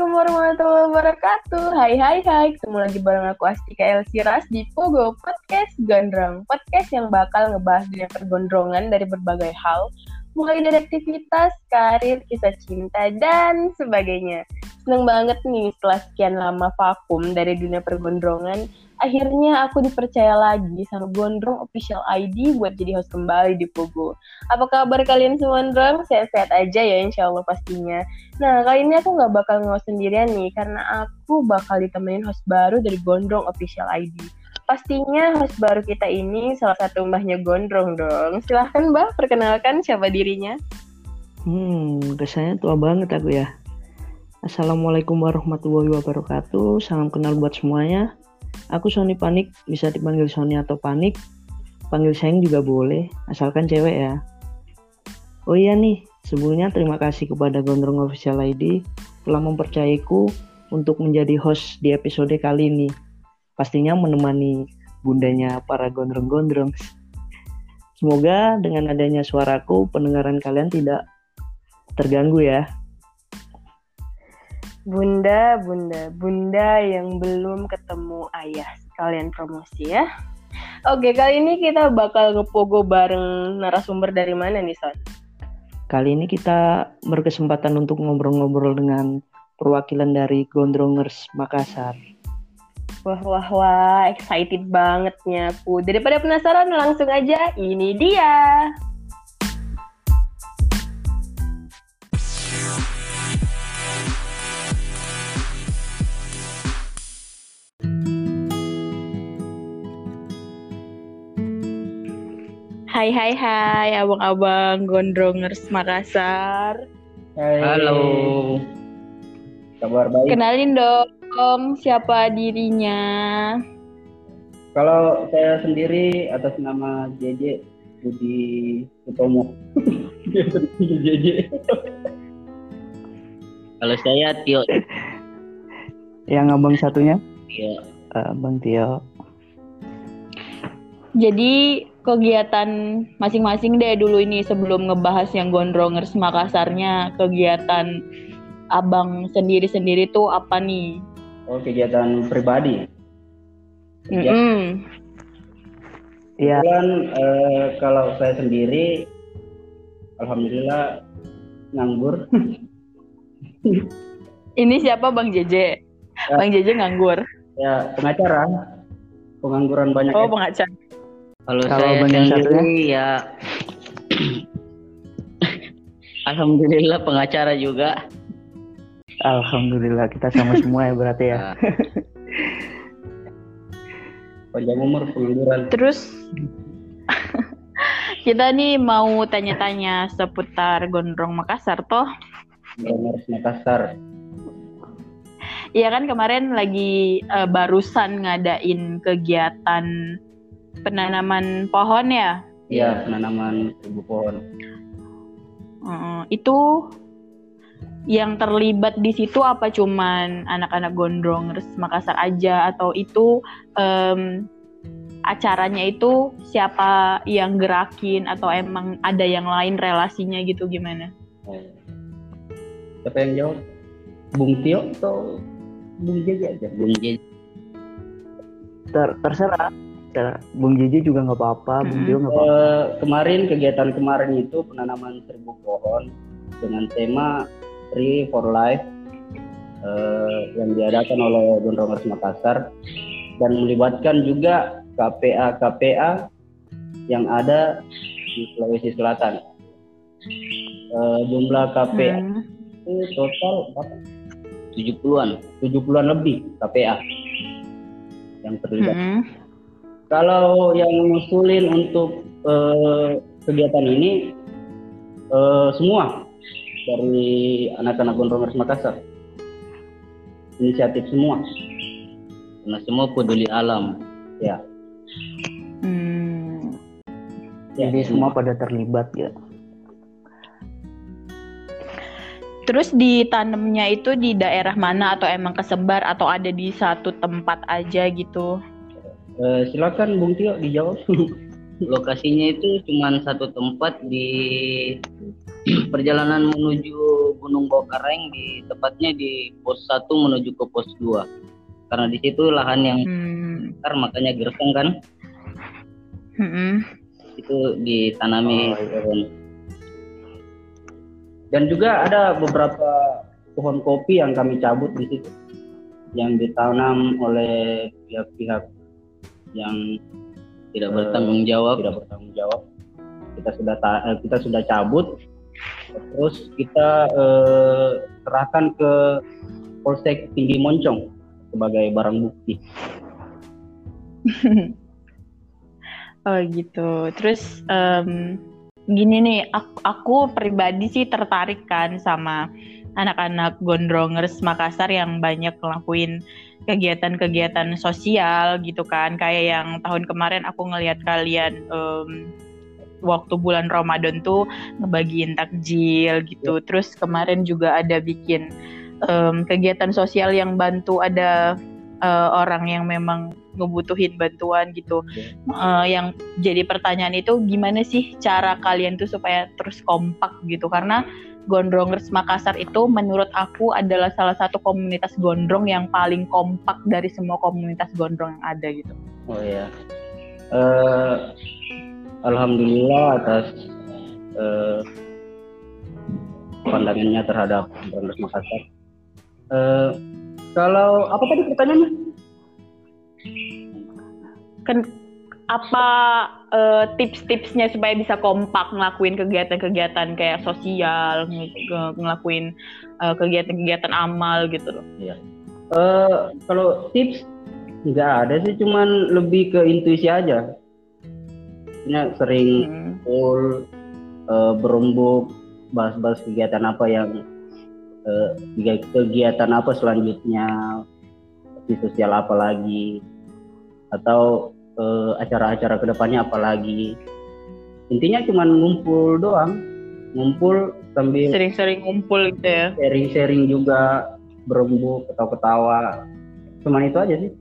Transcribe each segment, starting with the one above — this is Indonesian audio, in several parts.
Assalamualaikum warahmatullahi wabarakatuh. Hai hai hai, ketemu lagi bareng aku Astika Elsiras di Pogo Podcast Gondrong. Podcast yang bakal ngebahas dunia pergondrongan dari berbagai hal, mulai dari aktivitas, karir, kisah cinta, dan sebagainya. Seneng banget nih setelah sekian lama vakum dari dunia pergondrongan, akhirnya aku dipercaya lagi sama Gondrong Official ID buat jadi host kembali di Pogo. Apa kabar kalian semua, Gondrong? Sehat-sehat aja ya insya Allah pastinya. Nah, kali ini aku nggak bakal nge sendirian nih, karena aku bakal ditemenin host baru dari Gondrong Official ID. Pastinya host baru kita ini salah satu mbahnya Gondrong dong. Silahkan Mbak, perkenalkan siapa dirinya. Hmm, kesannya tua banget aku ya. Assalamualaikum warahmatullahi wabarakatuh. Salam kenal buat semuanya. Aku Sony Panik, bisa dipanggil Sony atau Panik. Panggil sayang juga boleh, asalkan cewek ya. Oh iya nih, sebelumnya terima kasih kepada Gondrong Official ID telah mempercayaiku untuk menjadi host di episode kali ini. Pastinya menemani bundanya para gondrong-gondrong. Semoga dengan adanya suaraku, pendengaran kalian tidak terganggu ya. Bunda, bunda, bunda yang belum ketemu ayah. Sekalian promosi ya. Oke, kali ini kita bakal ngepogo bareng narasumber dari mana nih, Son? Kali ini kita berkesempatan untuk ngobrol-ngobrol dengan perwakilan dari Gondrongers Makassar. Wah, wah, wah, excited bangetnya aku. Daripada penasaran, langsung aja, ini dia. Hai hai hai abang-abang gondrongers Makassar. Hai. Halo. Kabar baik. Kenalin dong siapa dirinya. Kalau saya sendiri atas nama JJ Budi Sutomo. JJ. Kalau saya Tio. Yang abang satunya? Tio. Uh, bang Tio. Jadi kegiatan masing-masing deh dulu ini sebelum ngebahas yang gondrongers Makassarnya kegiatan abang sendiri-sendiri tuh apa nih? Oh kegiatan pribadi. Iya. Mm -hmm. Kebetulan eh, kalau saya sendiri, alhamdulillah nganggur. ini siapa Bang Jeje? Ya. Bang Jeje nganggur. Ya pengacara, pengangguran banyak. Oh ya. pengacara. Kalau saya sendiri ya Alhamdulillah pengacara juga. Alhamdulillah kita sama semua ya berarti ya. Nah. Panjang umur pengangguran. Terus kita nih mau tanya-tanya seputar Gondrong Makassar toh. Gondrong Makassar. Iya kan kemarin lagi uh, barusan ngadain kegiatan penanaman pohon ya? Iya, penanaman ribu pohon. Uh, itu yang terlibat di situ apa cuman anak-anak gondrong Makassar aja atau itu um, acaranya itu siapa yang gerakin atau emang ada yang lain relasinya gitu gimana? Siapa yang jawab? Bung Tio atau Bung Jeje aja? Bung Jeje. Ter terserah Bung Jiji juga nggak apa-apa, Bung Dio nggak apa-apa. Uh, kemarin kegiatan kemarin itu penanaman seribu pohon dengan tema Tree for Life uh, yang diadakan oleh Gondrongers Makassar dan melibatkan juga KPA KPA yang ada di Sulawesi Selatan. Uh, jumlah KPA hmm. itu total berapa? 70-an, 70-an lebih KPA yang terlibat. Hmm kalau yang ngusulin untuk uh, kegiatan ini uh, semua dari anak-anak Gondrongers Makassar. Inisiatif semua. Karena semua peduli alam. Ya. Hmm. Jadi semua pada terlibat ya. Terus ditanamnya itu di daerah mana atau emang kesebar atau ada di satu tempat aja gitu? Uh, silakan Bung Tio dijawab. lokasinya itu cuma satu tempat di perjalanan menuju Gunung Bokareng di tepatnya di pos 1 menuju ke pos 2 karena di situ lahan yang Hmm. besar makanya gersang kan Mm-mm. itu ditanami Oh, iya. Dan juga ada beberapa pohon kopi yang kami cabut di situ, yang ditanam oleh pihak-pihak yang tidak bertanggung jawab tidak bertanggung jawab. Kita sudah ta- eh, kita sudah cabut, terus kita eh, serahkan ke Polsek Tinggi Moncong sebagai barang bukti. Oh gitu. Terus em, gini nih, aku, aku pribadi sih tertarik kan sama anak-anak gondrongers Makassar yang banyak ngelakuin kegiatan-kegiatan sosial gitu kan. Kayak yang tahun kemarin aku ngelihat kalian em, waktu bulan Ramadan tuh ngebagiin takjil gitu. Terus kemarin juga ada bikin em, kegiatan sosial yang bantu ada eh, orang yang memang ngebutuhin bantuan gitu. Eh, yang jadi pertanyaan itu gimana sih cara kalian tuh supaya terus kompak gitu karena Gondrongers Makassar itu menurut aku adalah salah satu komunitas gondrong yang paling kompak dari semua komunitas gondrong yang ada gitu. Oh ya. Eh, Alhamdulillah atas eh, pandangannya terhadap Bangladesh Makassar. Eh, kalau apa tadi pertanyaannya? Kan apa eh, tips-tipsnya supaya bisa kompak ngelakuin kegiatan-kegiatan kayak sosial, ng- ng- ngelakuin eh, kegiatan-kegiatan amal gitu loh. Eh, kalau tips nggak ada sih, cuman lebih ke intuisi aja. Maksudnya sering Hmm. full eh, berembuk, bahas-bahas kegiatan apa yang kegi- kegiatan apa selanjutnya, di sosial apa lagi, atau eh, acara-acara ke depannya apa lagi. Intinya cuma ngumpul doang, ngumpul sambil Sering-sering ngumpul gitu ya. sharing-sharing juga, berembuk, ketawa-ketawa. Cuman itu aja sih.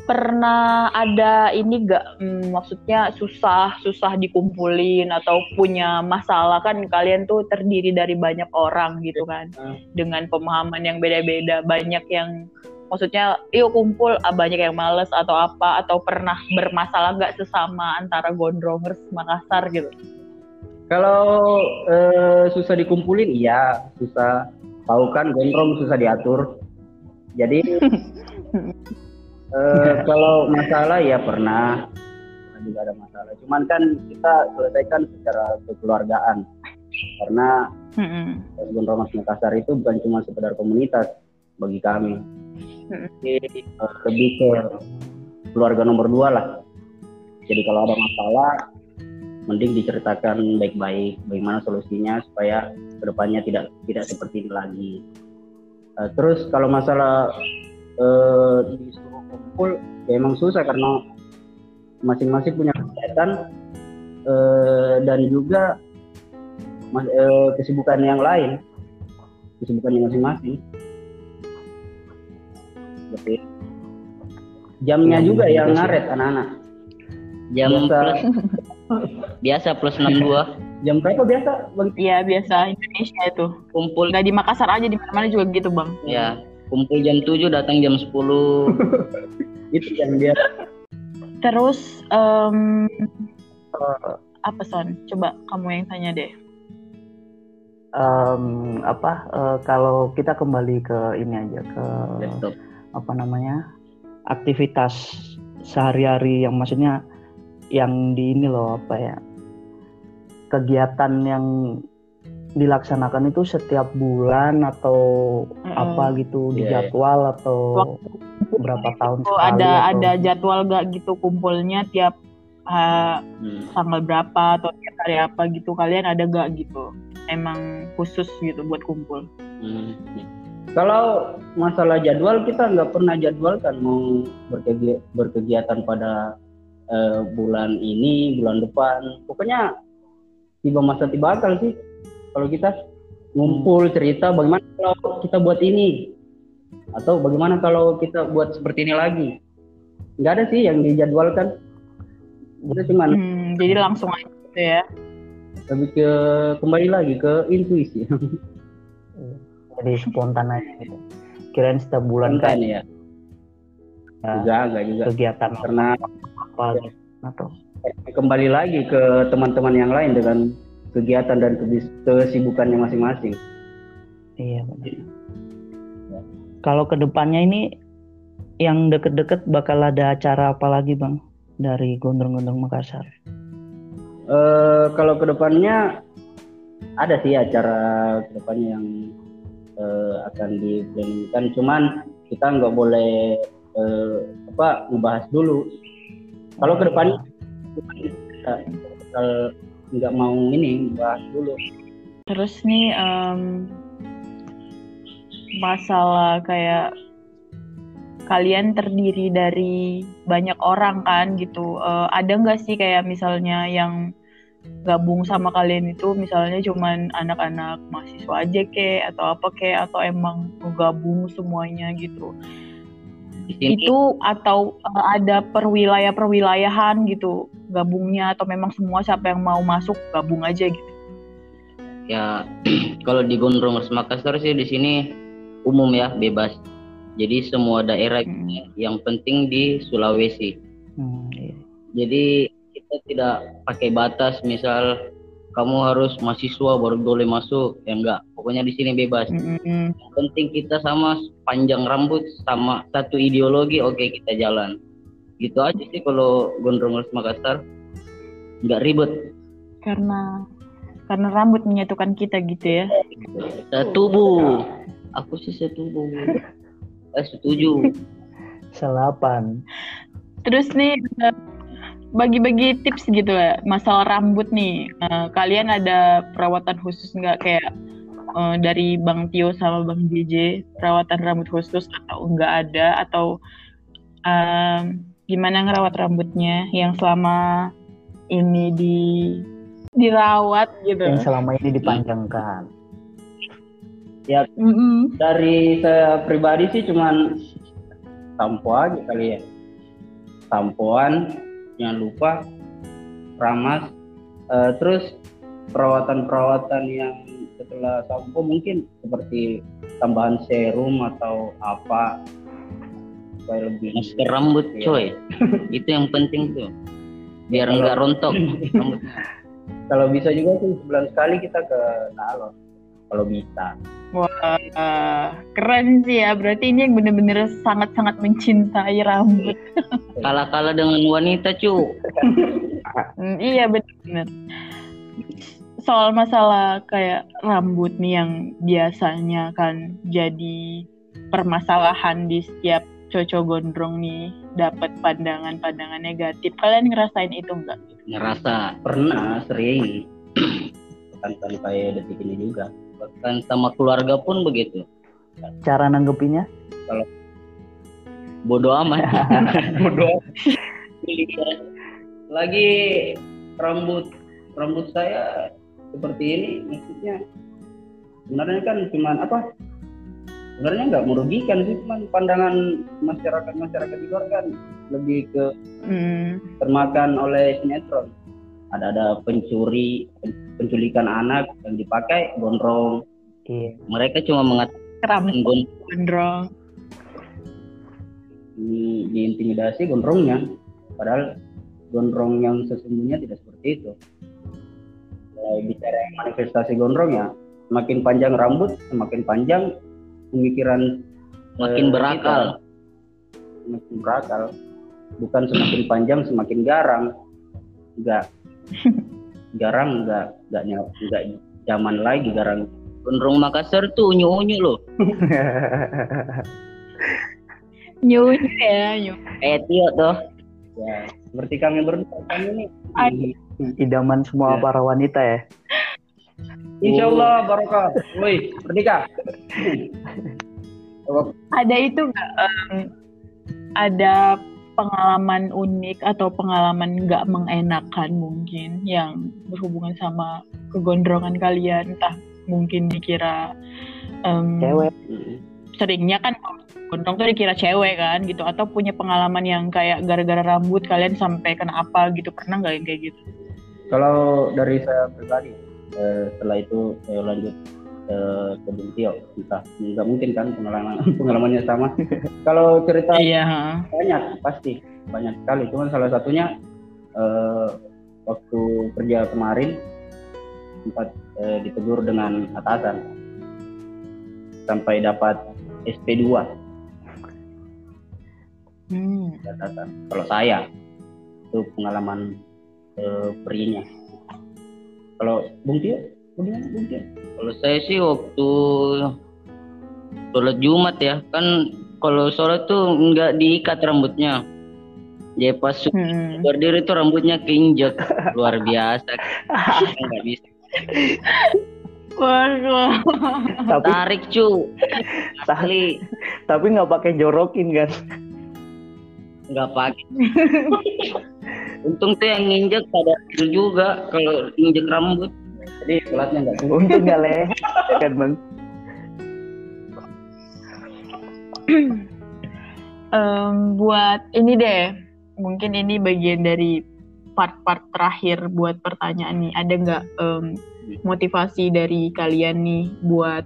pernah ada ini gak hmm, maksudnya susah susah dikumpulin atau punya masalah kan kalian tuh terdiri dari banyak orang gitu kan Hmm. dengan pemahaman yang beda-beda banyak yang maksudnya yuk kumpul ah, banyak yang males atau apa atau pernah bermasalah gak sesama antara gondrongers Makassar gitu Kalau eh, susah dikumpulin, iya susah. Tahu kan gondrong susah diatur. Jadi eh, kalau masalah ya pernah, juga ada masalah. Cuman kan kita selesaikan secara kekeluargaan. Karena Mm-mm. Gondrong Mas Makassar itu bukan cuma sekedar komunitas bagi kami. Mm. Jadi, eh, lebih ke keluarga nomor dua lah. Jadi kalau ada masalah, mending diceritakan baik-baik bagaimana solusinya supaya ke depannya tidak tidak seperti ini lagi. Eh, terus kalau masalah eh, disuruh kumpul, ya emang susah karena masing-masing punya kegiatan eh, dan juga eh, kesibukan yang lain, kesibukan yang masing-masing. Seperti itu. Jamnya juga yang ngaret anak-anak. jam Biasa. plus biasa plus 62 Jam berapa biasa? Bang? Iya biasa Indonesia itu kumpul nggak di Makassar aja di mana-mana juga gitu bang ya kumpul jam 7 datang jam 10 Itu yang dia terus em, apa son coba kamu yang tanya deh Em, apa eh, kalau kita kembali ke ini aja ke laptop apa namanya aktivitas sehari-hari yang maksudnya yang di ini loh apa ya kegiatan yang dilaksanakan itu setiap bulan atau apa gitu di Iya, iya. jadwal atau berapa tahun Oh, sekali ada atau- ada jadwal gak gitu kumpulnya tiap uh, Hmm. tanggal berapa atau tiap hari apa gitu kalian ada gak gitu emang khusus gitu buat kumpul Hmm. Kalau masalah jadwal kita nggak pernah jadwalkan mau berkegi- berkegiatan pada eh, bulan ini, bulan depan. Pokoknya tiba masa tiba akal sih. Kalau kita ngumpul cerita bagaimana kalau kita buat ini atau bagaimana kalau kita buat seperti ini lagi. Nggak ada sih yang dijadwalkan. Kita cuman Hmm, jadi langsung aja gitu ya. lebih ke kembali lagi ke intuisi. Jadi spontan aja gitu. Kirain setiap bulan kan ya. ya, Juga enggak juga. kegiatan Karena apa gitu. atau kembali lagi ke teman-teman yang lain dengan kegiatan dan kesibukannya masing-masing. iya benar. Kalau ke depannya ini yang deket-deket bakal ada acara apa lagi bang dari Gondrong-Gondrong Makassar? Eh kalau ke depannya ada sih acara ke depannya yang eh, akan diplanningkan, cuman kita nggak boleh eh, apa ngebahas dulu. Kalau ke depannya kita bakal nggak mau ini bahas dulu. Terus nih em, masalah kayak kalian terdiri dari banyak orang kan gitu. Eh, ada nggak sih kayak misalnya yang gabung sama kalian itu misalnya cuman anak-anak mahasiswa aja kek atau apa kek atau emang gabung semuanya gitu. Itu atau eh, ada perwilayah-perwilayahan gitu gabungnya atau memang semua siapa yang mau masuk gabung aja gitu. ya kalau di Gondrong Makassar sih di sini umum ya bebas. Jadi semua daerah Hmm. yang penting di Sulawesi. Hmm, iya. Jadi kita tidak pakai batas misal kamu harus mahasiswa baru boleh masuk ya enggak. Pokoknya di sini bebas. Mm-mm. Yang penting kita sama panjang rambut sama satu ideologi oke kita jalan. Gitu aja sih kalau Gondrong Makassar. Nggak ribet. karena karena rambut menyatukan kita gitu ya. Setubuh. Aku sih setubuh. Eh setuju. Selapan. Terus nih bagi-bagi tips gitu ya masalah rambut nih. Eh, kalian ada perawatan khusus nggak kayak eh, dari Bang Tio sama Bang JJ perawatan rambut khusus atau enggak ada atau em, gimana ngerawat rambutnya yang selama ini di dirawat gitu. Yang selama ini dipanjangkan. Mm-mm. Dari saya pribadi sih cuman sampo aja kali ya. Sampoan, jangan lupa ramas, Eh, terus perawatan-perawatan yang setelah sampo mungkin seperti tambahan serum atau apa supaya lebih Masker rambut Iya. coy. Itu yang penting tuh. Biar Kalau- nggak rontok. Kalau bisa juga sih sebulan sekali kita ke salon kalau bisa. Wah, keren sih ya. Berarti ini yang bener-bener sangat-sangat mencintai rambut. Kalah-kalah dengan wanita cu. Hmm, iya benar-benar. Soal masalah kayak rambut nih yang biasanya kan jadi permasalahan di setiap cocok gondrong nih dapat pandangan-pandangan negatif. Kalian ngerasain itu enggak? Ngerasa Pernah sering bukan sampai detik ini juga. Bahkan sama keluarga pun begitu. Cara nanggepinnya? Bodoh amat. Bodoh. Lagi rambut rambut saya seperti ini maksudnya sebenarnya kan cuman apa? Sebenarnya nggak merugikan sih, cuman pandangan masyarakat masyarakat di luar kan lebih ke Hmm, termakan oleh sinetron. Ada ada pencuri, pen- penculikan anak yang dipakai gondrong. Iya. Mereka cuma mengatakan gondrong. di, diintimidasi gondrongnya padahal gondrong yang sesungguhnya tidak seperti itu Kalau bicara manifestasi gondrong ya semakin panjang rambut semakin panjang pemikiran makin eh, berakal. kita. semakin berakal bukan semakin panjang semakin garang enggak garang enggak enggak ny- enggak zaman lagi garang Gondrong Makassar tuh unyu-unyu loh. Nyunyu ya, nyu. Eh Tio tuh. ya seperti kami berdua kami ini. Idaman semua Ya. para wanita ya. Insya Allah barokah. Woi, merdeka. Ada itu nggak? em, ada pengalaman unik atau pengalaman nggak mengenakan mungkin yang berhubungan sama kegondrongan kalian entah mungkin dikira em, Cewek. seringnya kan gondrong tuh dikira cewek kan gitu. Atau punya pengalaman yang kayak gara-gara rambut kalian sampai kena apa gitu pernah nggak yang kayak gitu? Kalau dari saya pribadi, eh, setelah itu saya lanjut ke Bung Tio. Entah, nggak mungkin kan pengalaman pengalamannya sama. Kalau cerita iya banyak pasti banyak sekali. Cuma salah satunya eh, waktu kerja kemarin sempat eh, ditegur dengan atasan sampai dapat SP2 Hmm. atasan. Kalau saya itu pengalaman eh, perinya. Kalau Bung Tio, bagaimana? Kalau saya sih waktu sholat Jumat ya, kan kalau sholat tuh nggak diikat rambutnya. Jadi pas Hmm. berdiri tuh rambutnya keinjek luar biasa. Nggak bisa Waduh. Tapi tarik cu. Asli tapi nggak pakai jorokin kan? nggak pakai. Untung tuh yang nginjek pada juga kalau injek rambut. Jadi sholatnya nggak. Untung nggak kan bang? Em, buat ini deh, mungkin ini bagian dari part-part terakhir buat pertanyaan nih. Ada nggak em, motivasi dari kalian nih buat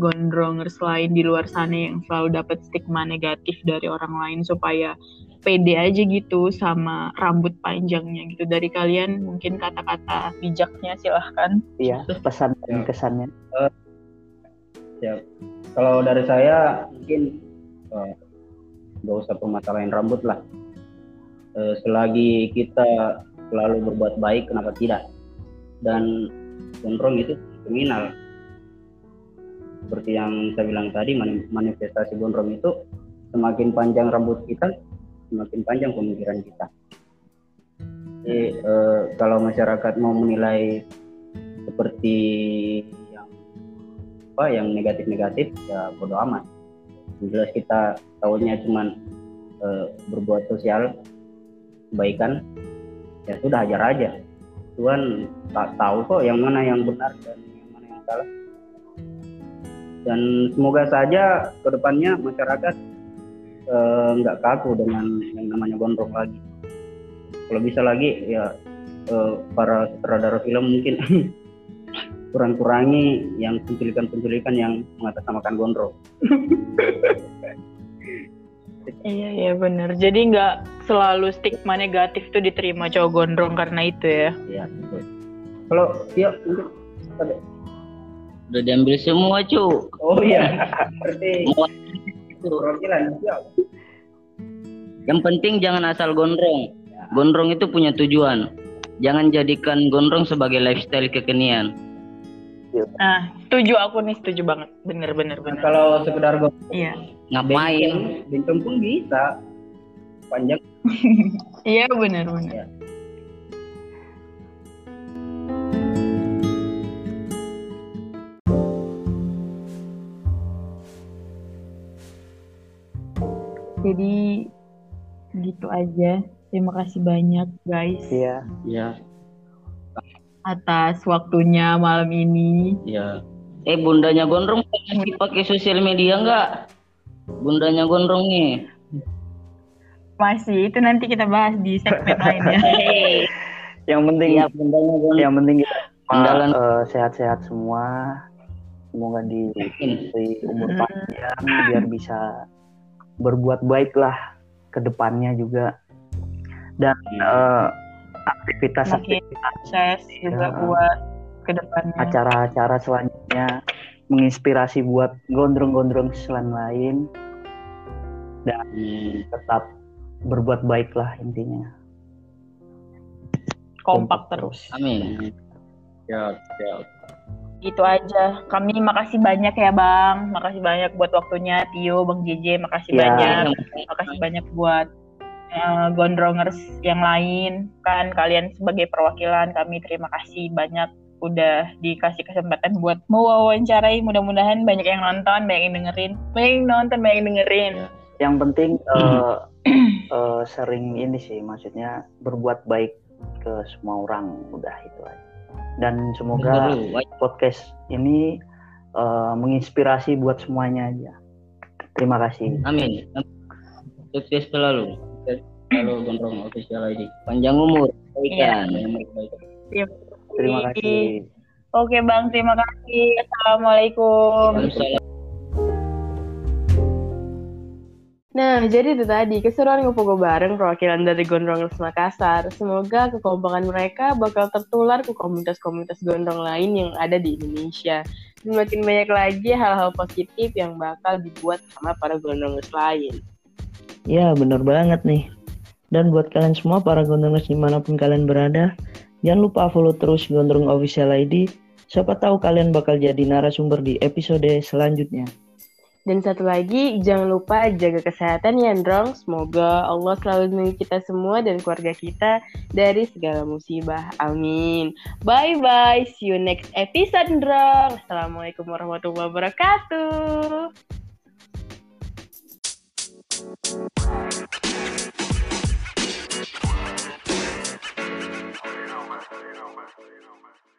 gondrongers lain di luar sana yang selalu dapat stigma negatif dari orang lain supaya pede aja gitu sama rambut panjangnya gitu dari kalian mungkin kata-kata bijaknya silahkan Iya, pesan dan kesannya. Kalau dari saya mungkin eh, nggak usah permasalahin rambut lah. Eh, selagi kita selalu berbuat baik, kenapa tidak? Dan gondrong itu kriminal. Seperti yang saya bilang tadi, mani- manifestasi gondrong itu semakin panjang rambut kita, semakin panjang pemikiran kita. Jadi eh, kalau masyarakat mau menilai seperti yang apa yang negatif-negatif ya bodo amat. Jelas kita tahunya cuman eh, berbuat sosial kebaikan ya sudah ajar aja. Tuhan tak tahu kok yang mana yang benar dan yang mana yang salah. Dan semoga saja ke depannya masyarakat eh, nggak kaku dengan yang namanya gondrong lagi. Kalau bisa lagi ya eh, para sutradara film mungkin kurang-kurangi yang penculikan-penculikan yang mengatasnamakan gondrong. Iya iya bener. Jadi nggak selalu stigma negatif tuh diterima cowok gondrong karena itu ya. Ya, betul. Kalau ada. Udah diambil semua cu. Oh iya, berarti perwakilan siap. Yang penting jangan asal gondrong. Gondrong itu punya tujuan. Jangan jadikan gondrong sebagai lifestyle kekinian. Nah, setuju aku nih setuju banget. Bener bener Nah, bener. kalau sekedar gondrong, Iya. Ngapain? bencong pun bisa. Panjang Iya bener bener. Iya. Jadi gitu aja. Terima kasih banyak guys Iya. ya, atas waktunya malam ini. ya. Eh bundanya gondrong masih pakai sosial media nggak? Bundanya gondrong nih. Masih itu nanti kita bahas di segmen lainnya. Yang penting Iya bundanya gondrong. yang penting kita Andalan. eh, sehat-sehat semua. Semoga diberi umur Hmm. panjang biar bisa berbuat baik lah ke depannya juga. Dan eh, aktivitas sukses juga Ya. buat ke depannya. acara-acara selanjutnya menginspirasi buat gondrong-gondrong selain lain dan tetap berbuat baik lah intinya. Kompak terus. Amin. Siap, siap. Gitu aja. Kami makasih banyak ya Bang. Makasih banyak buat waktunya Tio, Bang JJ. Makasih Ya. banyak. Makasih banyak buat eh, gondrongers yang lain. Kan kalian sebagai perwakilan kami terima kasih banyak udah dikasih kesempatan buat mewawancarai. Mudah-mudahan banyak yang nonton, banyak yang dengerin. Banyak yang nonton, banyak yang dengerin. Yang penting eh, eh, sering ini sih maksudnya berbuat baik ke semua orang udah itu aja. Dan semoga podcast ini eh, menginspirasi buat semuanya aja. Terima kasih. Amin. Sukses selalu. Selalu Gondrong Official ID. Panjang umur. Iya. Kebaikan. Umur kebaikan. Terima kasih. Oke Bang, terima kasih. Assalamualaikum. Waalaikumsalam. Nah, jadi itu tadi keseruan ngepogo bareng perwakilan dari Gondrongers Makassar. Semoga kekompakan mereka bakal tertular ke komunitas-komunitas gondrong lain yang ada di Indonesia. Dan makin banyak lagi hal-hal positif yang bakal dibuat sama para gondrongers lain. Ya, bener banget nih. Dan buat kalian semua para gondrongers di mana pun kalian berada, jangan lupa follow terus Gondrong Official ID. Siapa tahu kalian bakal jadi narasumber di episode selanjutnya. Dan satu lagi, jangan lupa jaga kesehatan ya, Androng. Semoga Allah selalu melindungi kita semua dan keluarga kita dari segala musibah. Amin. Bye-bye. See you next episode, Androng. Assalamualaikum warahmatullahi wabarakatuh. you know, man.